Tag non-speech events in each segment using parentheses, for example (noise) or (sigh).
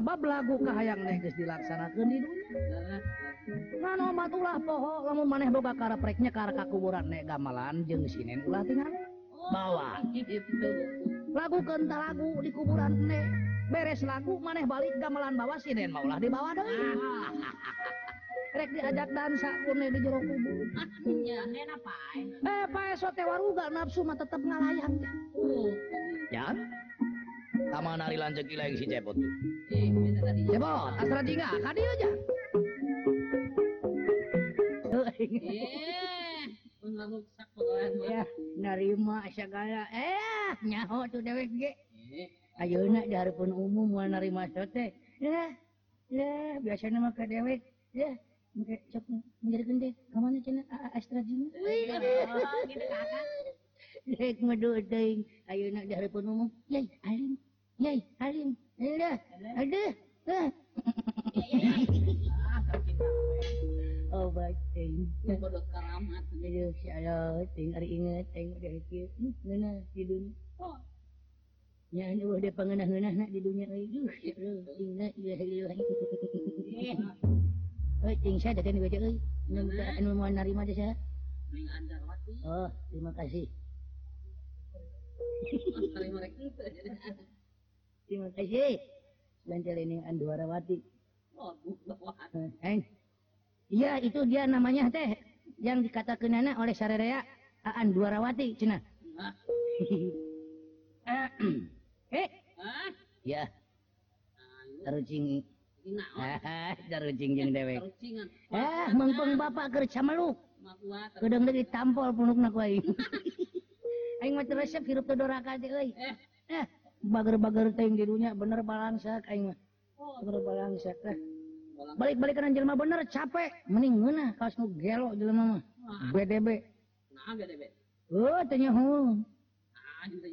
sabab lagu kehaang neges dilaksanakan di dunia poho kamu maneh boga karepreknya karena kuburan nek gamelan jeng sinen ulah tinggal oh, bawa. lagu kenta lagu di kuburan nek beres lagu maneh balik gamelan bawa sinen maulah dibawa deui. Ah. rek diajak dansa kune di jero kubur eh pae sote waruga nafsu mah tetep ngalayang. Oh. Ya. Taman Ari Lanceki lagi si Cepot. Cepot, asra jingga, kadi aja. Ya, narima segala. Eh, nyaho tuh dewek ge. Ayeuna di hareupeun umum moal narima sote. Eh. Ya, ya biasanya mah ka dewek. Ya, make cok menjadi deh. Kamana cenah astra jingga. Wih, gitu kakak. Dek medu teuing ayeuna di hareupeun umum. Yai, alim. Yai, Ada, Ada, Oh. Bodoh keramat. Aduh, si Allah, ting, hari ingat, ting, ada hati. Hmm, Ngena, di dunia. Oh. Ya, ini udah pengenah-ngenah nak di dunia. Aduh, si Allah. Oh, ting, saya datang oi. Oh, terima kasih. Terima kasih. duarawati eh, eh. iya itu dia namanya teh. Yang dikatakan anak oleh Sarerea Aan duarawati Cina. (coughs) Eh. Ah? ya tercingi darujingjeng (laughs) dewek. Eh mengpeng bapak kerja meluk kedeng deui tampol punuk nak wai (laughs) aing mah resep hirup tu doraka teh euy. Eh. eh. bager-bager teh didunya bener balansa aing mah. Bener balansa teh. Balik-balik kana jelma bener capek. Mending ngeunah kaos nu gelo jelma mah. BDB nah BDB oh tanya hong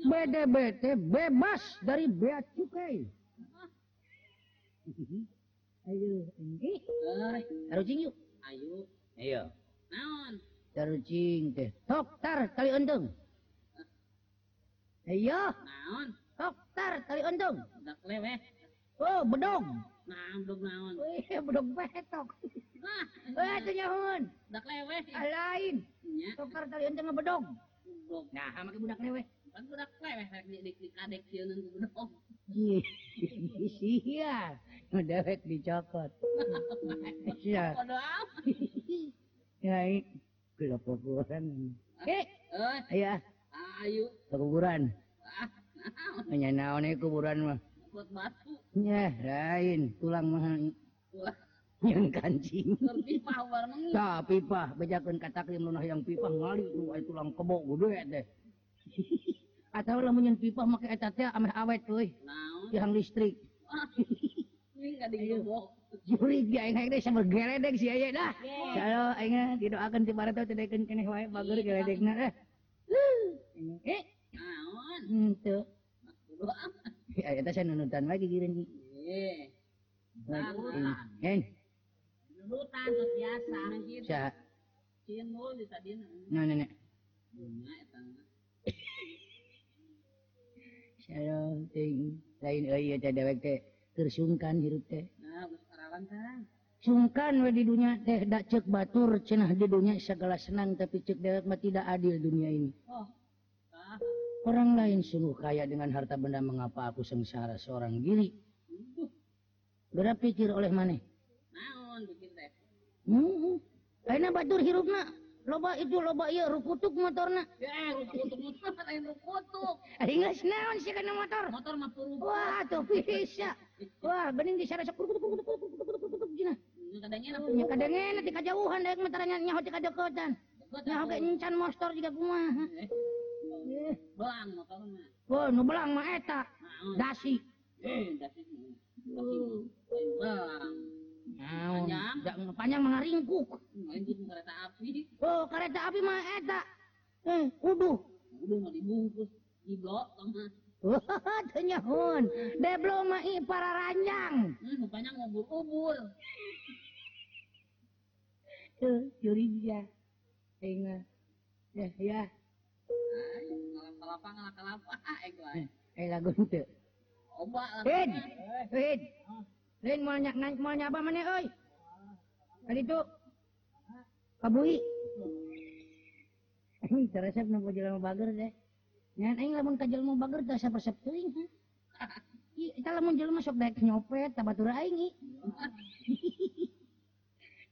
BDB teh bebas dari bea cukai. Ayo darucing yuk. Ayo. Ayo. Naon? Darucing teh. Dokter kali untung ayo. Naon? Dokter tali untung. Dak leweh. Oh, bedong. Nah, bedong naon? Wih, bedong petok. Ah, eh, tanya hun. Dak leweh. Ah, lain. Nya. tali kali untung bedong. Bedong. Nah, sama ke budak leweh. Kan budak leweh rek di di kadek sieun ku bedong. Iya. Nu dewek dicokot. Iya. Padahal. (laughs) Ya, gelap kuburan. Ah. Eh, eh. Iya. Ah, ayo. Kuburan. (laughs) hanya naon kuburan mah ya lain tulang mah. Wah, yang kancing (laughs) nah, pipa bejakeun kataklim lunah yang pipa ngali ay tulang kebo gede teh. (laughs) atau lamun menyen pipa make eta teh ameh awet euy yang listrik Jurik dia aing teh sama geledek si aya dah. Kalau aing didoakeun ti barata teh dekeun keneh wae bager geledekna eh. Eh. Naon? Henteu. (laughs) Ya, saya nunutan lagi giring. Iya. Eh. Nunutan biasa. Sa. Kieu mul di sadina. Nah, nenek. Dunya eta. Sareng ting lain oh, euy eta dewek teh keur sungkan hirup teh. Nah, geus karawan tah. Sungkan we di dunia teh dak ceuk batur cenah di dunia segala senang tapi ceuk dewek mah tidak adil dunia ini. Oh. Orang lain sungguh kaya dengan harta benda mengapa aku sengsara seorang diri? Udah pikir oleh mana? Naon pikir teh. Hmm. Ayeuna batur hirupna. Loba itu loba ieu rukutuk motorna. Ya, rukutuk motor lain rukutuk. (laughs) geus naon sih kana motor? Motor mah puru. Wah, tuh bisa. Wah, bening di sana rukutuk rukutuk rukutuk rukutuk jina. Kadangnya lah. Kadangnya nanti kajauhan daek mentaranya nyaho di kadekotan. Nyaho ge encan motor juga kumaha. Eh. Belang motor mah. Oh, nu belang mah eta. Naon? Oh. Dasi. Eh, dasi. Belang. Naon? Panjang. Da- Panjang mah ngaringkuk. Hmm, Lanjut kereta api. Oh, kereta api mah eta. Eh, uduh. Udah mau dibungkus. Di blok sama. Wah, teu nyahun. Deblo mah i para ranjang. Hmm, rupanya ngubur-ubur. Tuh, curiga. Ingat. Ya, ya. kalapa ngalak kalapa ah ego eh eh lagu itu oba Rin Rin Rin mau nyak naik mau nyapa mana oi kali itu kabui Ini hmm, terasa nunggu jalan mau bager deh. Nyan aing lamun kajal mau bager dah siapa siap teuing. (laughs) Kita lamun jalan masuk daek nyopet tabatur aing.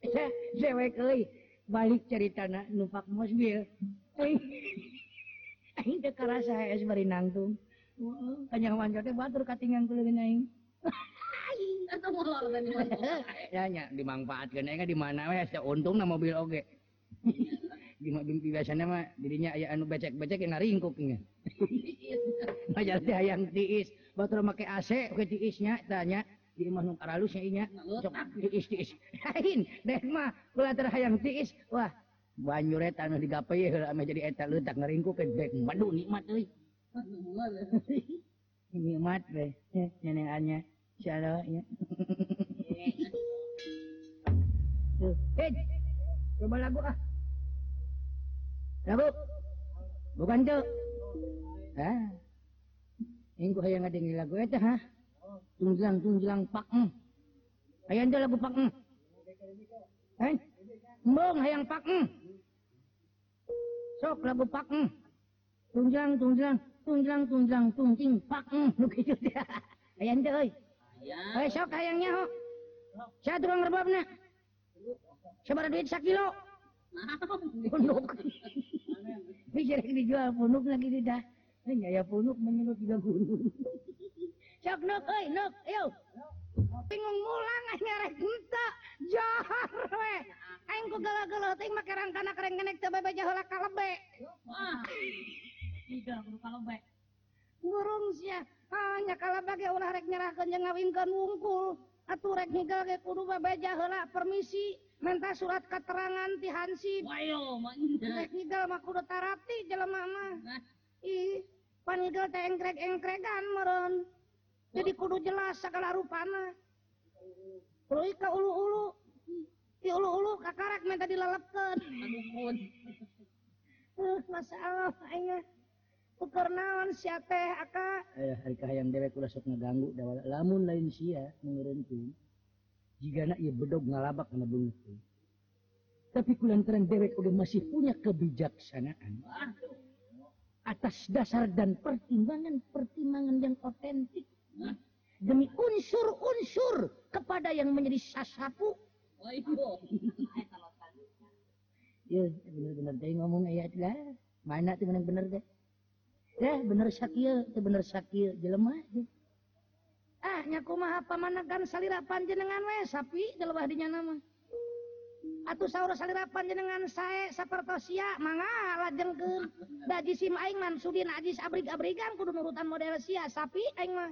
Ya, (laughs) (laughs) cewek euy balik ceritana numpak mobil. Euy. bari nangtung hanya teh batur katingan kulirnya aing (laughs) ya nya dimanfaatkeun aing di mana we asa untung na mobil oge (laughs) di mimpi biasana mah dirinya aya anu becek-becek eh, yang ngaringkuk nya (laughs) majar teh hayang tiis. Batur make AC ke tiisnya tanya jadi mah nu karalusnya eh, inya sok tiis tiis. Lain deh mah ulah hayang tiis. Wah. banyuretan digapai jadi eta leutak ngaringku ke dek. Waduh nikmat euy. (laughs) Nikmat we nyeneannya insyaallah ya. (laughs) Eh coba lagu ah. Lagu. Bukan tuh ah. Engko hayang ngadengi lagu eta ha. Tunjlang tunjlang pak hayang lagu pak eh mbong hayang pak sok lagu pak mm. tunjang tunjang tunjang tunjang tungting pak mm. nu kitu dia aya henteu euy aya sok hayang nyaho saya tukang rebabna sabaraha duit sakilo (laughs) punuk. Pikir dijual punuk lagi tidak ini ya punuk menyelut tiga gunung (laughs) sok nok euy nok ayo. bingung mulang ngerek ente johar we aing ku gelo-gelo teuing make rangkana kerengkenek teu bae jaheula kalebe. Wah. Tiga guru kalebe. Ngurung sia hanya kalebe ge ulah rek nyerahkeun jeung ngawinkeun wungkul. Atuh rek ninggal ge kudu bae heula permisi minta surat keterangan ti hansip Wayo, mah rek ninggal mah kudu tarati jelema mah. Ih panigal teh engkrek-engkregan meureun. jadi kudu jelas segala rupana. Ruika ulu-ulu. Di ulu-ulu kakarek minta dilelepkan uh, eh, masalah ayah tuker naon sia teh aka? Eh hari kahayang dewek ulah sok ngaganggu da lamun lain sia mengerentin Jigana ieu bedog ngalabak kana beungeut tapi kulantaran dewek udah masih punya kebijaksanaan. Atas dasar dan pertimbangan-pertimbangan yang otentik. demi unsur-unsur kepada yang menjadi sasapu bener-bener deh ngomong ayat lah. Mana tuh bener-bener deh eh bener sakil tuh bener sakil jelema ah nyaku mah apa mana kan salira panjenengan we sapi jelema dinya nama atuh saur salira panjenengan saya sapertosia mangga lajengkeun da jisim aing mansudin ajis abrig-abrigan kudu nurutan model sia sapi aing mah.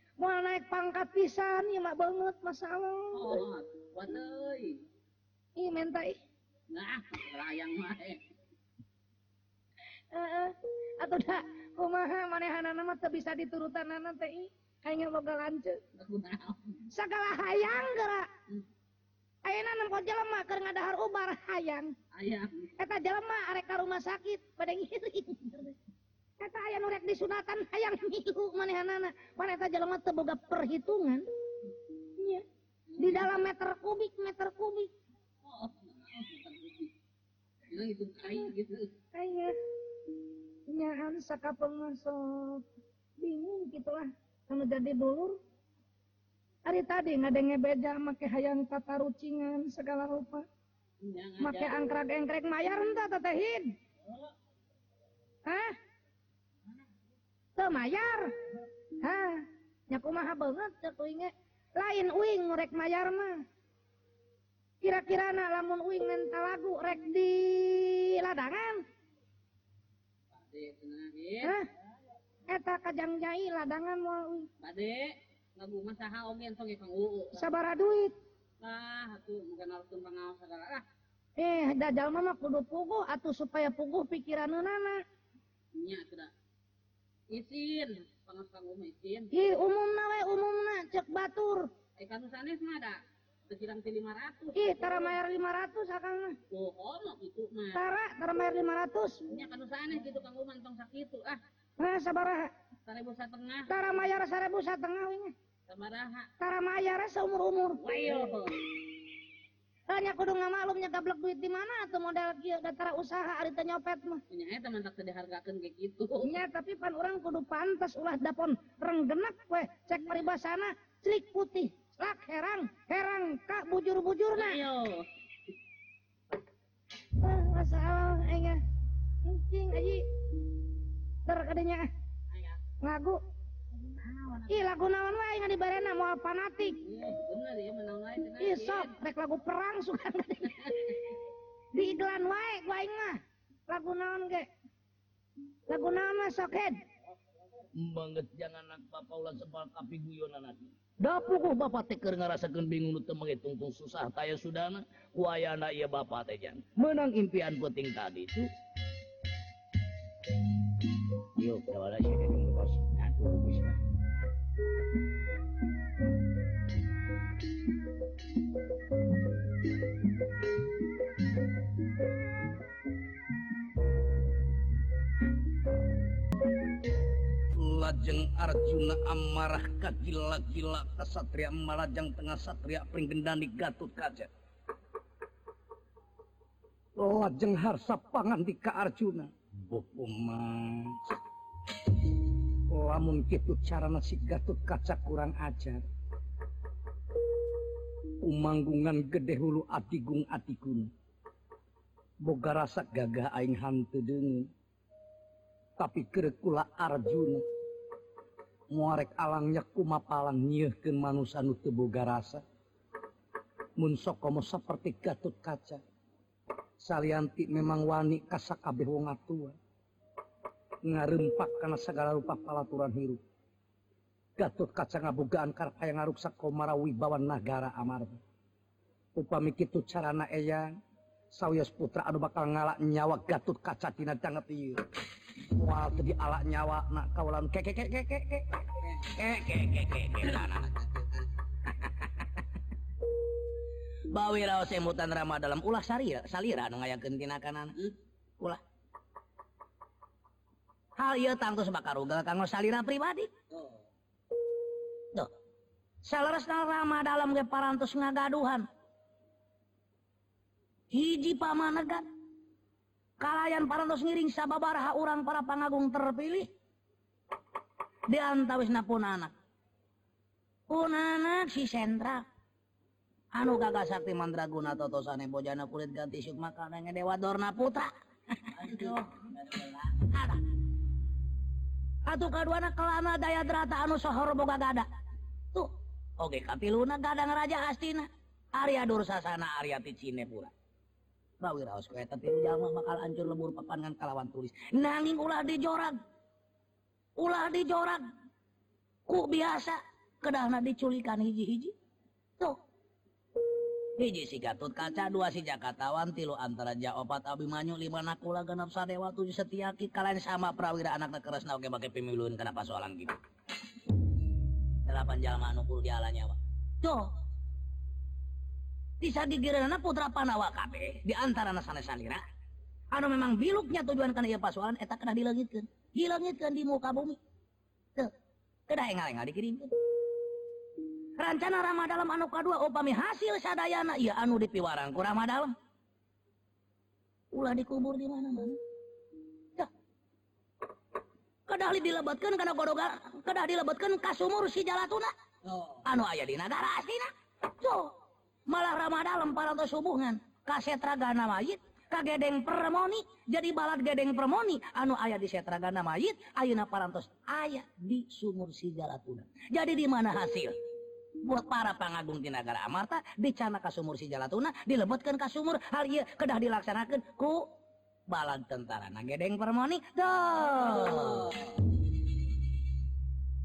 mau naik pangkat pisan ya mak banget masalah oh waduh ih mentai. Nah layang mah uh, atau dah kumaha manehanana mah teu bisa diturutanana teh kayaknya boga lanceuk segala hayang gerak hmm. Ayeuna nempo jelema keur ngadahar ubar hayang. Hayang. Eta jelema arek ka rumah sakit pada ngiring. Eta aya nu rek disunatan hayang milu manehanana. Pan eta jelema teu boga perhitungan. Nya. Di dalam meter kubik, meter kubik. Oh, itu kain gitu. Nyaan sakapeng masuk. Bingung gitulah. Anu jadi dulur. Hari tadi ngadenge beja make hayang tata rucingan segala rupa. Jangan Make angkrag-engkrek mayar entah tetehin. Hah? mayar nyaku maha banget lain uing rek mayar mah kira-kira na lamun uing nenta lagu rek di ladangan eta e kajang jai ladangan mau Bade lagu masaha om yang songe kang sabara duit lah atuh mungkin harus pengawas segala ah eh dajal mama kudu pugu atau supaya pugu pikiran nana nya tidak izin. Pengepanggung izin. Ih, umumna we umumna cek batur. Eh kan sanes mah ada. Terjirang 500 ih tara mayar 500 akang mah. Oh ono itu mah. Tara tara mayar 500 nya kan sanes gitu kang uman tong sakitu ah. Nah sabaraha. Seribu setengah tara mayar 1000 setengah we nya. Sabaraha. Tara mayar seumur umur wayo hanya kudu nggak malumnya gablek duit di mana atau modal kia datara usaha hari nyopet mah. Nya eta mah tak dihargakan kayak gitu nya tapi pan orang kudu pantas ulah dapon renggenak weh cek paribasana celik putih lak herang herang ka bujur-bujurna. Ayo. Eh, Masalah enggak cing aji. Terkadanya eh, ngagu. Ih lagu naon wae nggak dibarena moal fanatik. Iya bener ya menang wae. Ih sok rek lagu perang suka. (laughs) Di iklan wae gua mah. Lagu naon ge? Lagu naon mah sok head. Banget jangan anak bapak ulah sebal kapi guyonan nanti. Dapu ku bapak teh keur ngarasakeun bingung teu mengitungtung susah taya sudana ku ayana ieu bapak teh jan. Menang impian penting tadi tuh. Yuk, kawan-kawan. jeng Arjuna amarah kagila-gila Kasatria Malajang Tengah Satria Pringgendani Gatut Kaca. Lajeng harsa pangandika Arjuna. Bopo mas. Lamun kitu cara nasi Gatut Kaca kurang ajar. Umanggungan gede hulu atigung atikun. Boga rasa gagah aing hantu dengen tapi kerekula Arjuna. muarek alangnya kumapalang nyiken manusia nu tebuga rasa munsok komo seperti gatut kaca. Salianti memang wani kasakabeh wong atua. Ngarempak karena segala rupa palaturan hirup. Gatut kaca ngabogaan karpa yang ngaruksak komara wibawan nagara amarga. Upami kitu carana eyang sawyas putra anu bakal ngalak nyawa gatut kaca tina tangat ieu. mual tadi ala nyawa. Nak kawalan keke keke keke keke keke (laughs) bawi raos emutan rama dalam ulah salira salira nu ngayakeun tina kanan. Hmm? Ulah. Hal ieu tangtus bakaruga kanggo salira pribadi. Oh. Tuh. Saleresna rama dalam ge parantos ngagaduhan hiji pamanegan Kalayan parantos ngiring sababaraha urang para pangagung terpilih. Di antawisna punanak. Punanak si sentra. Anu gagah sakti mandraguna totosane bojana kulit ganti sukma kanenge dewa dorna putra. Aduh. Atuh kaduana kelana daya drata anu sohor boga gada. Tuh, oge kapiluna gadang raja Hastina. Arya Dursasana Arya Cinepura. Bawi bakal hancur lebur pepangan kalawan tulis. Nanging ulah dijorag ulah dijorag ku biasa kedahna diculikan hiji-hiji. Tuh. Hiji si Gatut kaca dua si Jakatawan tilu antara Jaopat Abimanyu lima nakula genap sadewa tujuh setiaki kalian sama prawira anak keresna oke pakai pemiluin kenapa soalan gitu. Delapan jalma nukul di alanyawa tuh. bisa digirana putra Panawa KB diantara nasana-sanira anu memang biluknya tujuan karena ia pasuan eta kena dilengitkan dilengitkan di muka bumi. Tuh kena engal-engal dikirimkan rancana ramah dalam anu kedua upami hasil sadayana iya anu dipiwarang ku Rama dalam ulah dikubur di mana mana? Kedahli dilebatkan karena godoga kedah dilebatkan kasumur si jalatuna. Oh. Anu ayah di negara asina. So malah Ramada lempar atau subuhan. Kasetragana mayit kagedeng permoni. Jadi balad gedeng permoni anu ayah di setragana mayit ayeuna parantos ayah di sumur sijalatuna. Jadi di mana hasil? Buat para pangagung di negara Amarta dicana ka sumur sijalatuna dilebetkeun ka sumur hal ieu kedah dilaksanakeun ku balad tentara. Na gedeng permoni tuh.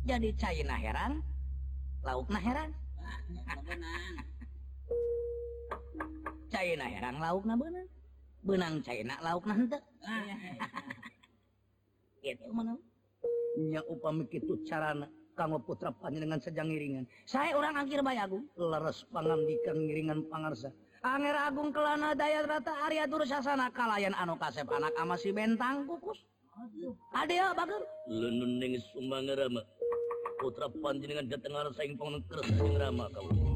Jadi cai heran lauk na heran China herang lauk na bener benang China lauk na henteu (laughs) gitu mana nya upami kitu carana kanggo putra panjenengan sejang ngiringan saya orang akhir bayagung leres pangandikan ngiringan pangarsa Anger Agung kelana daya rata Arya Dursasana kalayan anu kasep anak ama si bentang kukus. Adeo bager. Lenun ning Sumbangrama. Putra panjenengan dateng saing ing pangneker sing rama kawula.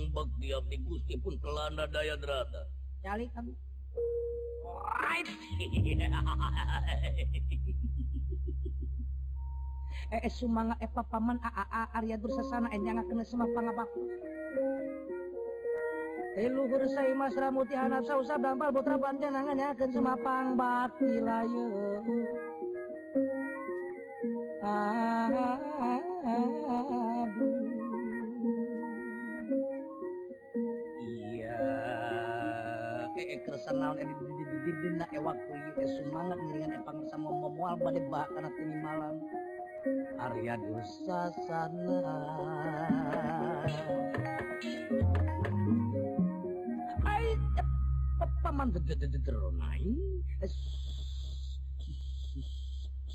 Sang Bakti Abdi Gusti pun telana daya derata. Cali kamu. (laughs) eh, eh sumanga eh papaman aa Arya Dursasana eh jangan kena semua pangabaku. Eh, luhur saya mas Ramuti Hanap usah blambal botra bantian nangan ya semua pang batilayu. naon didin na ewak kuy eh, sumangat ngiringan epang sama memual balik bah karena tini malam. Arya dosa sana. Ai paman terunai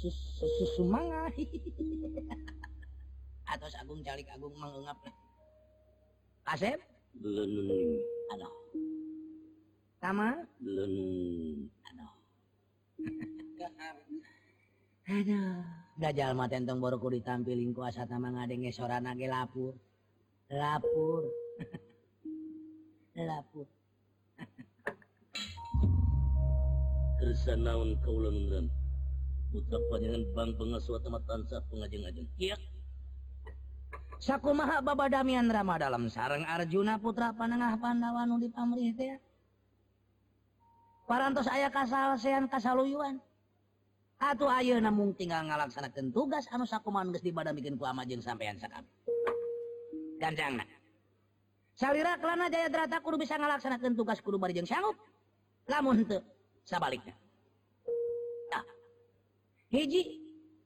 susumanga atau agung jalik agung mengungap kasep? Belum. Ada. Tama? Lulung. Aduh. Aduh. Gajal mah tentong baru ku ditampilin ku asa tamang ngadenge sorana ge lapur. Lapur. (laughs) lapur. Kersa naon kaula nungran. Putra panjenengan bang pengasuh tempat tansah pengajeng-ajeng. Iya. Sakumaha babadamian Rama dalam sarang Arjuna putra panengah Pandawa nu dipamrih teh. parantos aya kasalsean kasaluyuan. Atuh ayeuna mung tinggal ngalaksanakeun tugas anu sakumaha geus dibadamikeun ku amajeng sampean sakabeh ganjangna. Salira kelana jaya drata kudu bisa ngalaksanakeun tugas kudu bari jeung sanggup. Lamun teu sabalikna nah hiji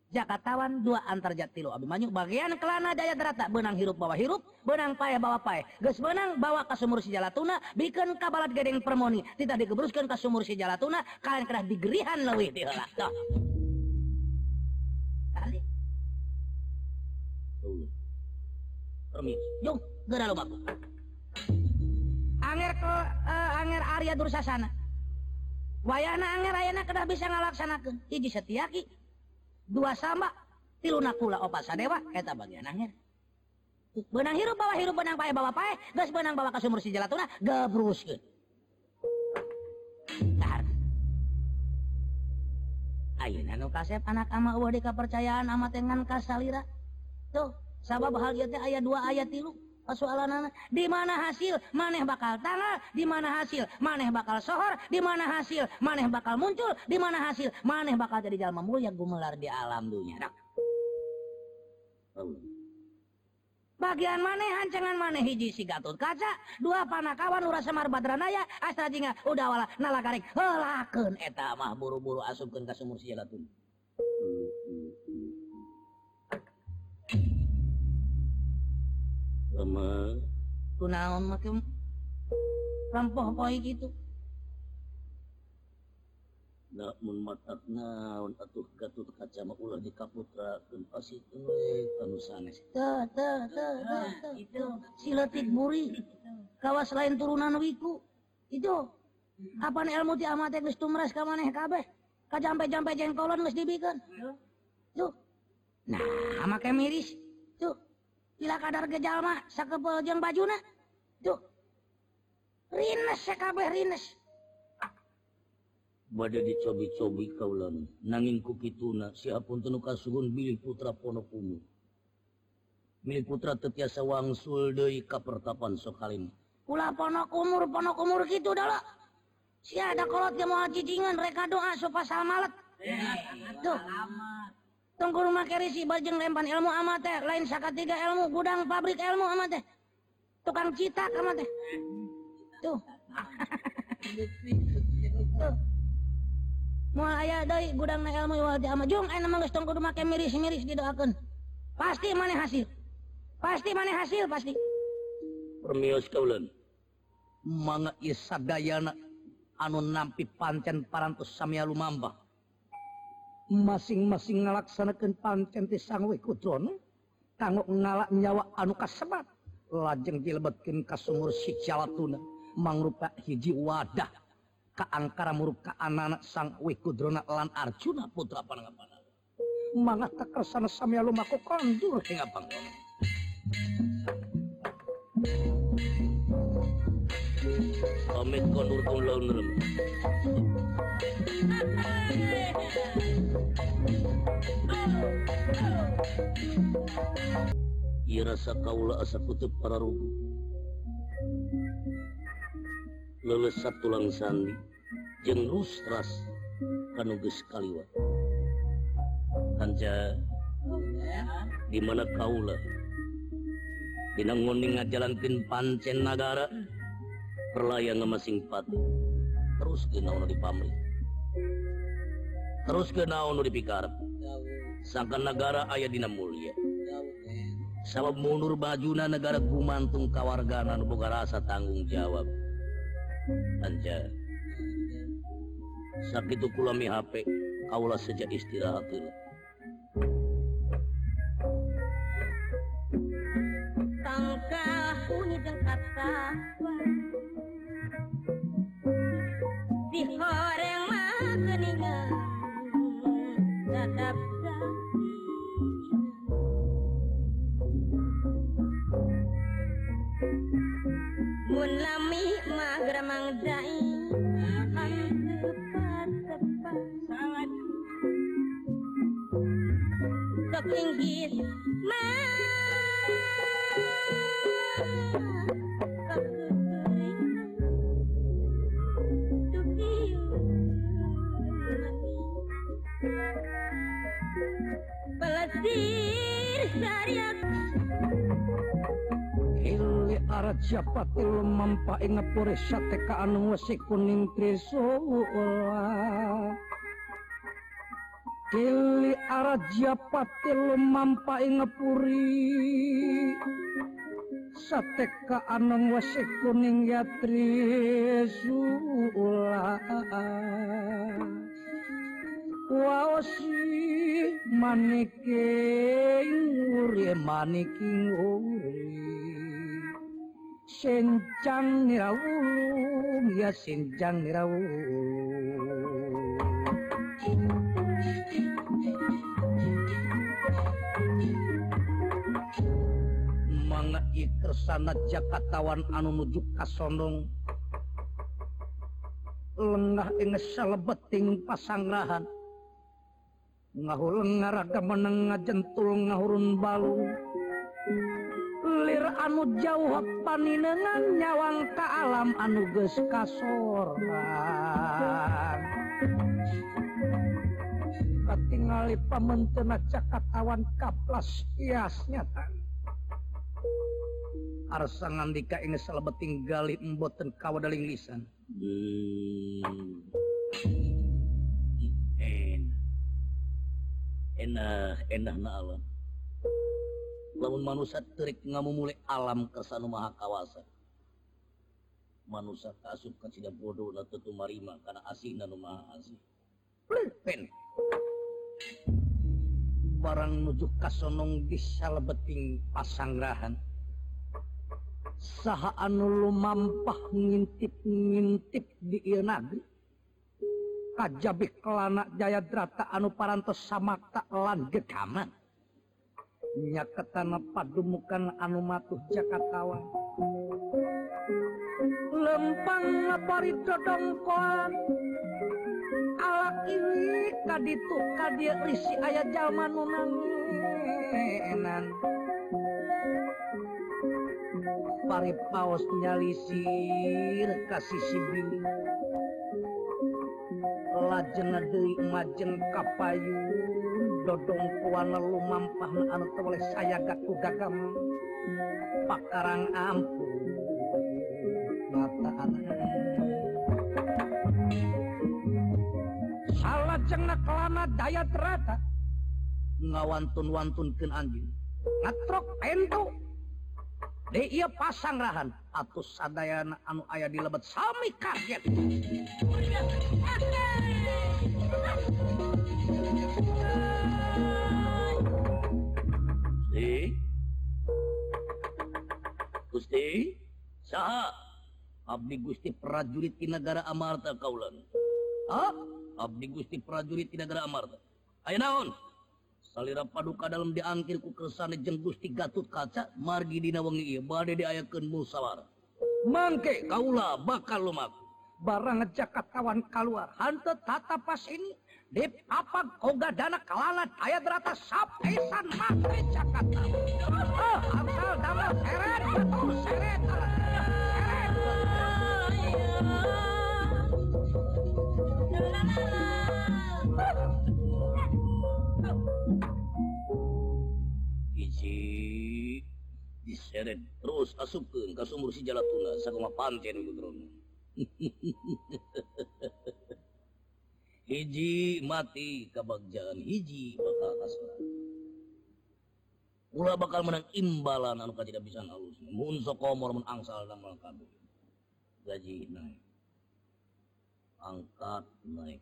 Jakatawan dua antarjat tilu Abimanyu bagian kelana daya derata. Benang hirup bawa hirup benang pae bawa pae. Geus benang bawa ka sumur si jalatuna bikin kabalat gedeng permoni. Tidak dikebruskan ke sumur si jalatuna kalian kena digerihan leuwih di heula tah kali Permis. Jung, geura loba. Anger ke uh, anger Arya Dursasana. Wayana anger ayana kedah bisa ngalaksanakeun. Hiji setiaki dua sama. Tilu nakula opat sadewa eta bagian akhir benang hirup bawa hirup benang pae bawa pae. Geus benang bawa ka sumur si jalatuna gebruskeun. Dahar ayeuna nu kasep anak ama eueuh di kapercayaan ama teh ngan kasalira. Tuh sabab hal ieu teh aya dua aya tilu. persoalan di mana hasil maneh bakal tanggal di mana hasil maneh bakal sohor di mana hasil maneh bakal muncul di mana hasil maneh bakal jadi jalma mulia gumelar di alam dunia nah. bagian maneh hancangan maneh hiji si Gatut kaca dua panakawan ura Semar Badranaya astra jinga udah wala nala helakeun eta mah buru-buru asupkeun ka sumur si Jalatun. Hmm. rampohpoi gitu. Naon atuh gatut kaca ulah di Kaputra dan anu sanes silatik buri. Kawas lain turunan wiku. Itu apa nih ilmu ti amat geus tumres ka maneh kabeh? Ka jampe-jampe jengkolon geus dibikin tuh. Nah make miris. Gila kadar gejalma sakepel jeung bajuna tuh. Rines kabeh rines. Bade dicobi-cobi kaulan nanging kupituna siapun tenu kasugun bilih putra ponokumu. Bilih putra tetiasa wangsul deui ka pertapan sokalim. ulah ponok umur ponok umur gitu dah si ada kolot yang mau cicingan reka doa supaya pasal malet tuh tunggu rumah kerisi bajeng lempan ilmu amat teh lain sakat tiga ilmu gudang pabrik ilmu amat teh tukang cita amat teh tuh. (laughs) Tuh mau ayah dari gudang na ilmu wal ama jung nama geus tunggu rumah miris miris didoakeun. Pasti mana hasil. Pasti mana hasil pasti. Permios kaulan. Manga ieu sadayana anu nampi pancen parantos samia lumambah. masing-masing ngalaksanakan pantente sangwe kutrono kanggo ngalak nyawa anu kasebat lajeng dilebetkeun ka sumur si calatuna mangrupa hiji wadah ka angkara murup ka anak sang Wekudrona lan arjuna putra panangapana mangga takarsana samya lumaku kondur hingga pangkon Amit kondur ulun rem. (laughs) ia rasa kaula asa kutub para rugu lelesat tulang sandi jeng rustras kanuges kaliwat kanca di mana kaula? Binangun ngajalankeun pancen nagara perlayang masing pati. Terus dinaon di pamri terus ke naon dipikar sangkan negara ayah Dina Mulia. Sabab mundur bajuna negara gumantung kawarganan boga rasa tanggung jawab. Anja. Sakit kulami HP kaulah sejak istirahat tangkah bunyi dengkat kawan. Di horeng mah keningan lami magremang dai sangat Sok inggis mah japati lumampa ing ngapura sateka anu wesi kuning trisula Kili araja pati lumampa ing ngepuri sateka anu wesi kuning ya trisula Waosi maniki uri maniki uri Senjang nirawulung ya senjang nirawulung Manga ikersana jakatawan anu nuju kasonong Lengah inges salebeting pasangrahan. Ngahul ngarada meneng ngajentul ngahurun balung anu jauh paninengan nyawang ka alam anuges kasor tinggal pamenteuna cakat awan kaplas hiasnya arsangan ngandika ini selebeting gali emboten kawadaling lisan. Enak enak na alam. lamun manusia terik ngamu mulai alam kesanu maha kawasa manusia kasup kan sidang bodoh na tetu marima karena asih na maha asih. Pen barang nuju kasonong gisal beting pasanggrahan saha anu lumampah ngintip-ngintip di ieu negeri kajabi kelana jayadrata anu parantos samakta lan gekaman. nyaketana padumukan anu matuh Jakartawa. Lempang ngapari dodongkon. Alak ini kaditu kadia risi ayah jaman nunangenan pari paus nyalisir kasih sibing lajeng ngedui majeng kapayu dodongkuan lumampah anu oleh saya gaku gagam. Pakarang ampu mata salajengna kelana daya terata. Ngawantun-wantunkan anjing. Ngatrok pentu. Di iya pasang rahan. Atus sadayana anu ayah di lebet sami kaget. Gusti Gusti Saha? Abdi Gusti prajurit di negara Amarta Kaulan. Ah Abdi Gusti prajurit di negara Amarta. Ayo naon? Salira paduka dalam diangkir ku kersane jeng Gusti Gatut kaca margi dina wengi. Badai diayakeun musyawarah. mangke kaula bakal lumaku barang ngejakat kawan keluar hantu tata pas ini di apa koga dana kalalat ayat rata sapesan mati Jakarta oh, eh, asal damel seret betul seret seret. Iji diseret terus asupkan ke sumur si jalatuna sakuma panten putrona (laughs) hiji mati kabagjaan hiji bakal kasar Ulah bakal menang imbalan anu tidak bisa halus. Mun sokomor mun angsal damal kabeh. Gaji naik. Angkat naik.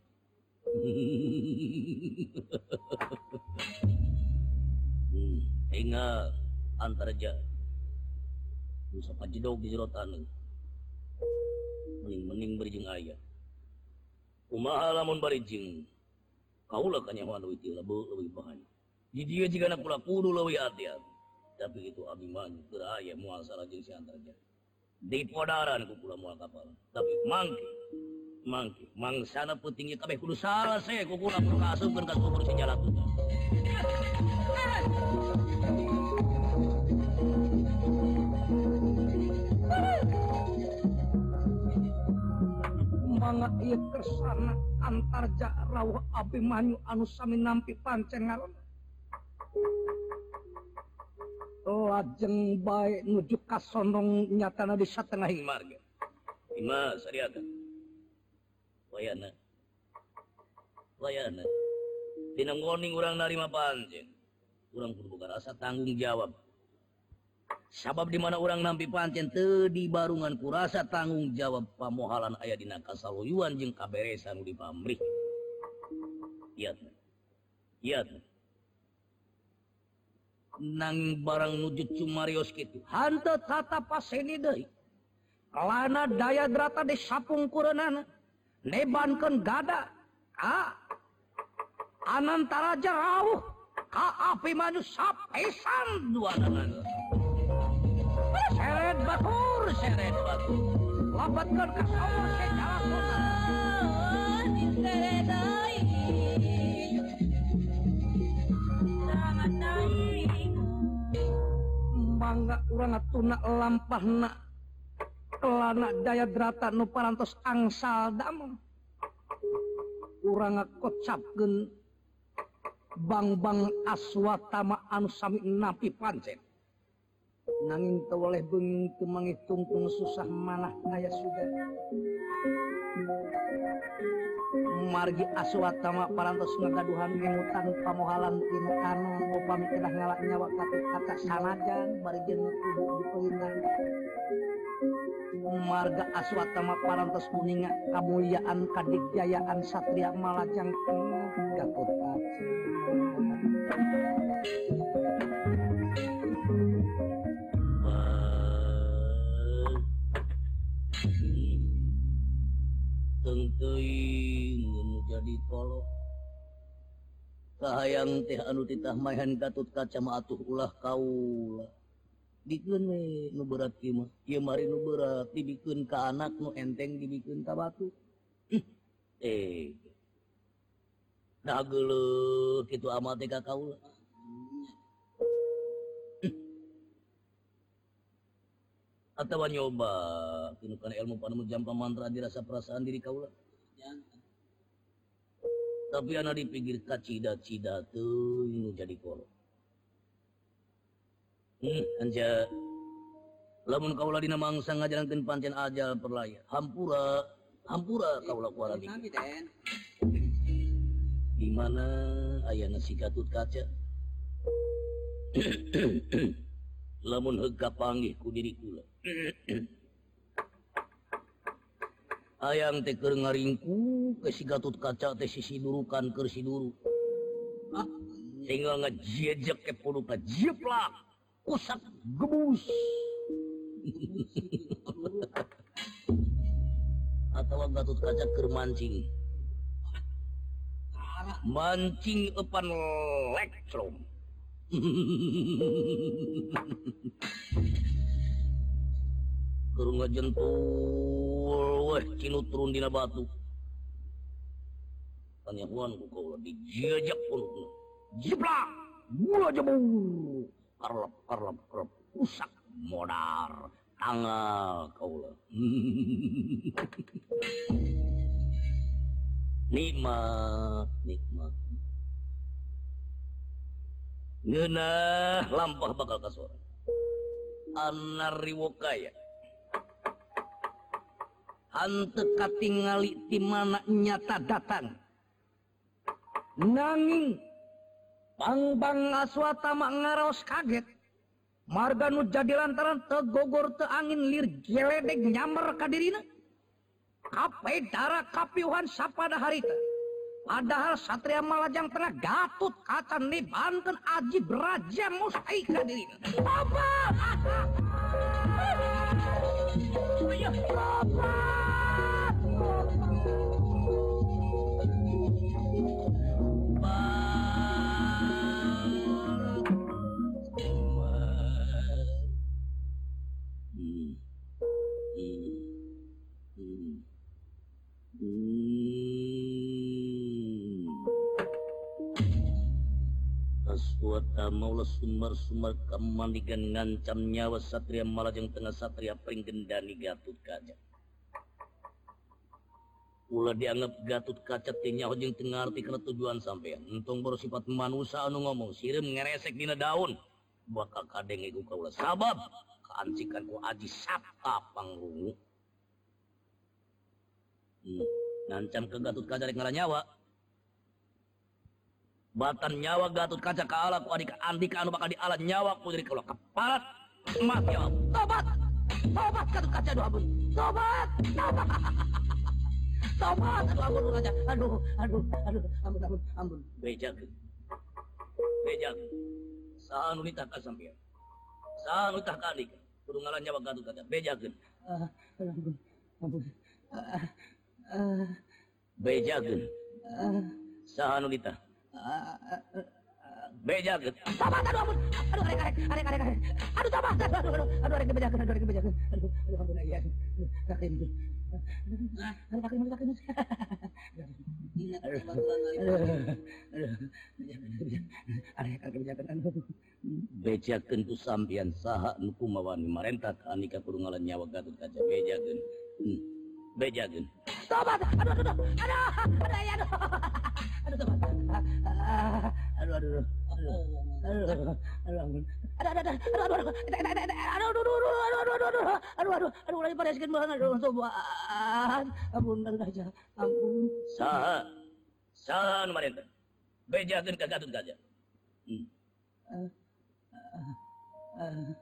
hmm, (laughs) ingat antar aja. Bisa pajedog di jerotan. Mening-mening berijeng ayah. Kumaha lamun barijing. Kaulah kanyawan leuwih lebu leuwih bahan. Di dia jika nak pula kudu leuwih hati-hati. Tapi itu abimanyu geraya mual salah jeung si antarja. Di podaran ku pula mual kapal. Tapi mangke mangke mangsana putingnya kabeh kudu salah saya ku kula kudu kaasupkeun ka sumur si jalatuna. Mangga mana ia kesana antarja rawuh Abimanyu anu sami nampi pancen ngaron lajeng baik nuju kasonong nyatana di satengah marga ima sariatan wayana. Wayana. Tinanggoning urang narima pancen. Urang kudu rasa tanggung jawab. sabab dimana orang nampi pancen te di barungan kurasa tanggung jawab pamohalan ayah dina kasaluyuan jeung kaberesan di pamrih. Iya iya. Nang barang nujud cumarios kitu hante tata paseni deui. Lana daya drata di sapung kurenana nebankeun gada ka anantara jauh ka api manu sapesan dua nanana seret batur seret batur lapatkan ka sawah ke jalakona mangga urang atuna lampahna. Kelana daya drata nu parantos angsal damel urang kocapkeun bang-bang aswatama anu sami napi pancen. namin tawaleh benging temangit tungtung susah manah kaya sudah margi aswatama parantos ngagaduhan ngemutan pamohalan tinu anu upami kedah ngalak nyawa kata kata sanajan bari jeung kudu diperintah marga aswatama parantos kuninga kamuliaan kadigjayaan satria malajang Gatot Kaca jadi tolongang teh anu titah titahhan Gatut kacamauh ulah kaula. Diklemet neberat ieu mah. Ieu mari nu berat dibikin ka anak nu enteng dibikeun dibikin tabatu eh nah, itu ama kaula. Atau nyoba kinu kana ilmu panu jampa mantra dirasa perasaan diri kaula tapi anak dipikir kacida-cida tuh ini jadi kolo hmm anja. Lamun kaulah dina mangsa ngajarankeun pancen ajal perlaya. Hampura hampura kaulah kuara di mana ayah nasi gatut kaca (clears throat) lamun panggihku diri kula. (clears throat) Ayaang teker ngaringku kesi gatut kaca teh sisi durukan duru. Ah, tinggal ngejejek ke puluka jiplak kusak gebus. (laughs) Atau gatut kaca ker mancing. Mancing epan elektron (laughs) Kurung ngejentul weh cinu turun dina batu. Kanyahuan ku kau dijajak pun? Jiplak Gula jebur Karlap karlap karlap Usak modar. Tanggal kau lah. (laughs) Nikmat Nikmat Ngeunah lampah bakal kasur. Anariwokaya Hante katingali di mana nyata datang. Nanging bang bang aswatama ngaraos kaget. Marga nu jadi lantaran tegogor te angin lir geledeg nyamar kadirina. Kape darah kapiuhan sapada hari teh padahal Satria Malajang pernah Gatot kacang nih Banten Aji Braja Musaika diri? Apa? (laughs) Apa Aswata maulah sumar-sumar kemandikan ngancam nyawa satria malajeng tengah satria pringgendani gatut kaca. Ulah dianggap gatut kaca teh nyawa jeung tengah arti kena tujuan sampean. Untung bersifat manusia anu ngomong sirim ngeresek dina daun. Bakal kadeng iku kaulah sabab kaancikan ku aji sapa pangrungu. Hmm. Ngancam ke gatut kaca nyawa batan nyawa gatut Kaca ke ala ku adik andika anu bakal di ala nyawa ku jadi kalau keparat mati ya Tobat. Tobat gatut Kaca doa bun Tobat. Tobat. (laughs) Tobat. Aduh ampun Kaca. Aduh, aduh, aduh. Ampun, ampun, ampun. beja Bejak. saan unita ka sampian saan unita ka adik. Kudu ngalah nyawa gatut Kaca. beja Uh, ampun. Ampun. Ah, ah, beja uh, saan unita ulitah ah, Bejakeun. Tobat, aduh ampun. Aduh, arek, arek, arek, arek, arek. Aduh, tobat, aduh, aduh, aduh, aduh, arek dibejakeun, aduh, arek dibejakeun. Aduh, aduh, ampun, iya. Kakin, aduh. Kakin, aduh, kakin. Arek, arek dibejakeun, aduh. bejakeun tu sampean saha nu kumawan marentah ka anika kudu nyawa gatut kaca bejakeun hmm bejagen tobat aduh aduh aduh aduh aduh ya aduh aduh tobat aduh aduh aduh aduh aduh aduh aduh aduh aduh aduh aduh aduh aduh aduh tobat aduh aduh aduh aduh aduh aduh aduh bejagen aduh aduh aduh aduh aduh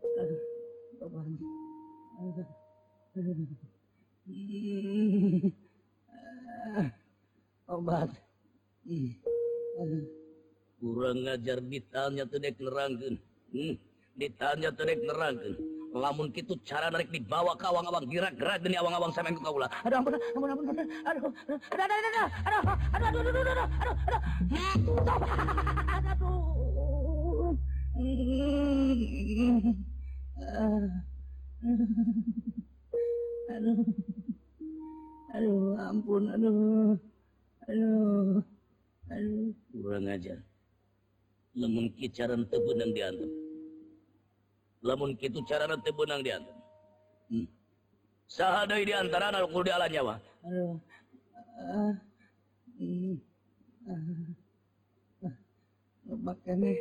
aduh aduh aduh aduh aduh aduh obat kurang ngajar ditanya tedek neranggen hmm. ditanya tedek neranggen lamun gitu cara narik dibawa ke awang-awang gerak gerak dan awang awang sampai ke kaula aduh ampun ampun ampun aduh aduh aduh aduh aduh aduh aduh aduh aduh aduh aduh aduh aduh ampun, aduh aduh aduh kurang ajar Namun kita cara teu beunang diantum lamun kitu carana teu beunang diantum hmm. Sahada deui antara antarana nu di alanya wah. aduh ah, ah, ah, uh, mm, uh, uh, makane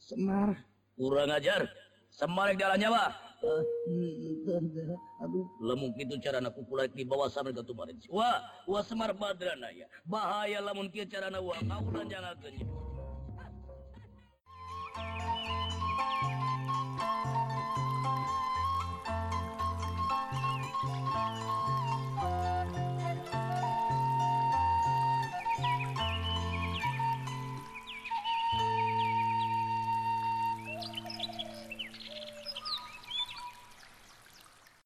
semar kurang ajar semar di alanya wah. lemuk itu cara anakku pula di bawah sampai ke Wah, wah semar badrana ya. Bahaya lamun kia cara na wah. Kaulan jangan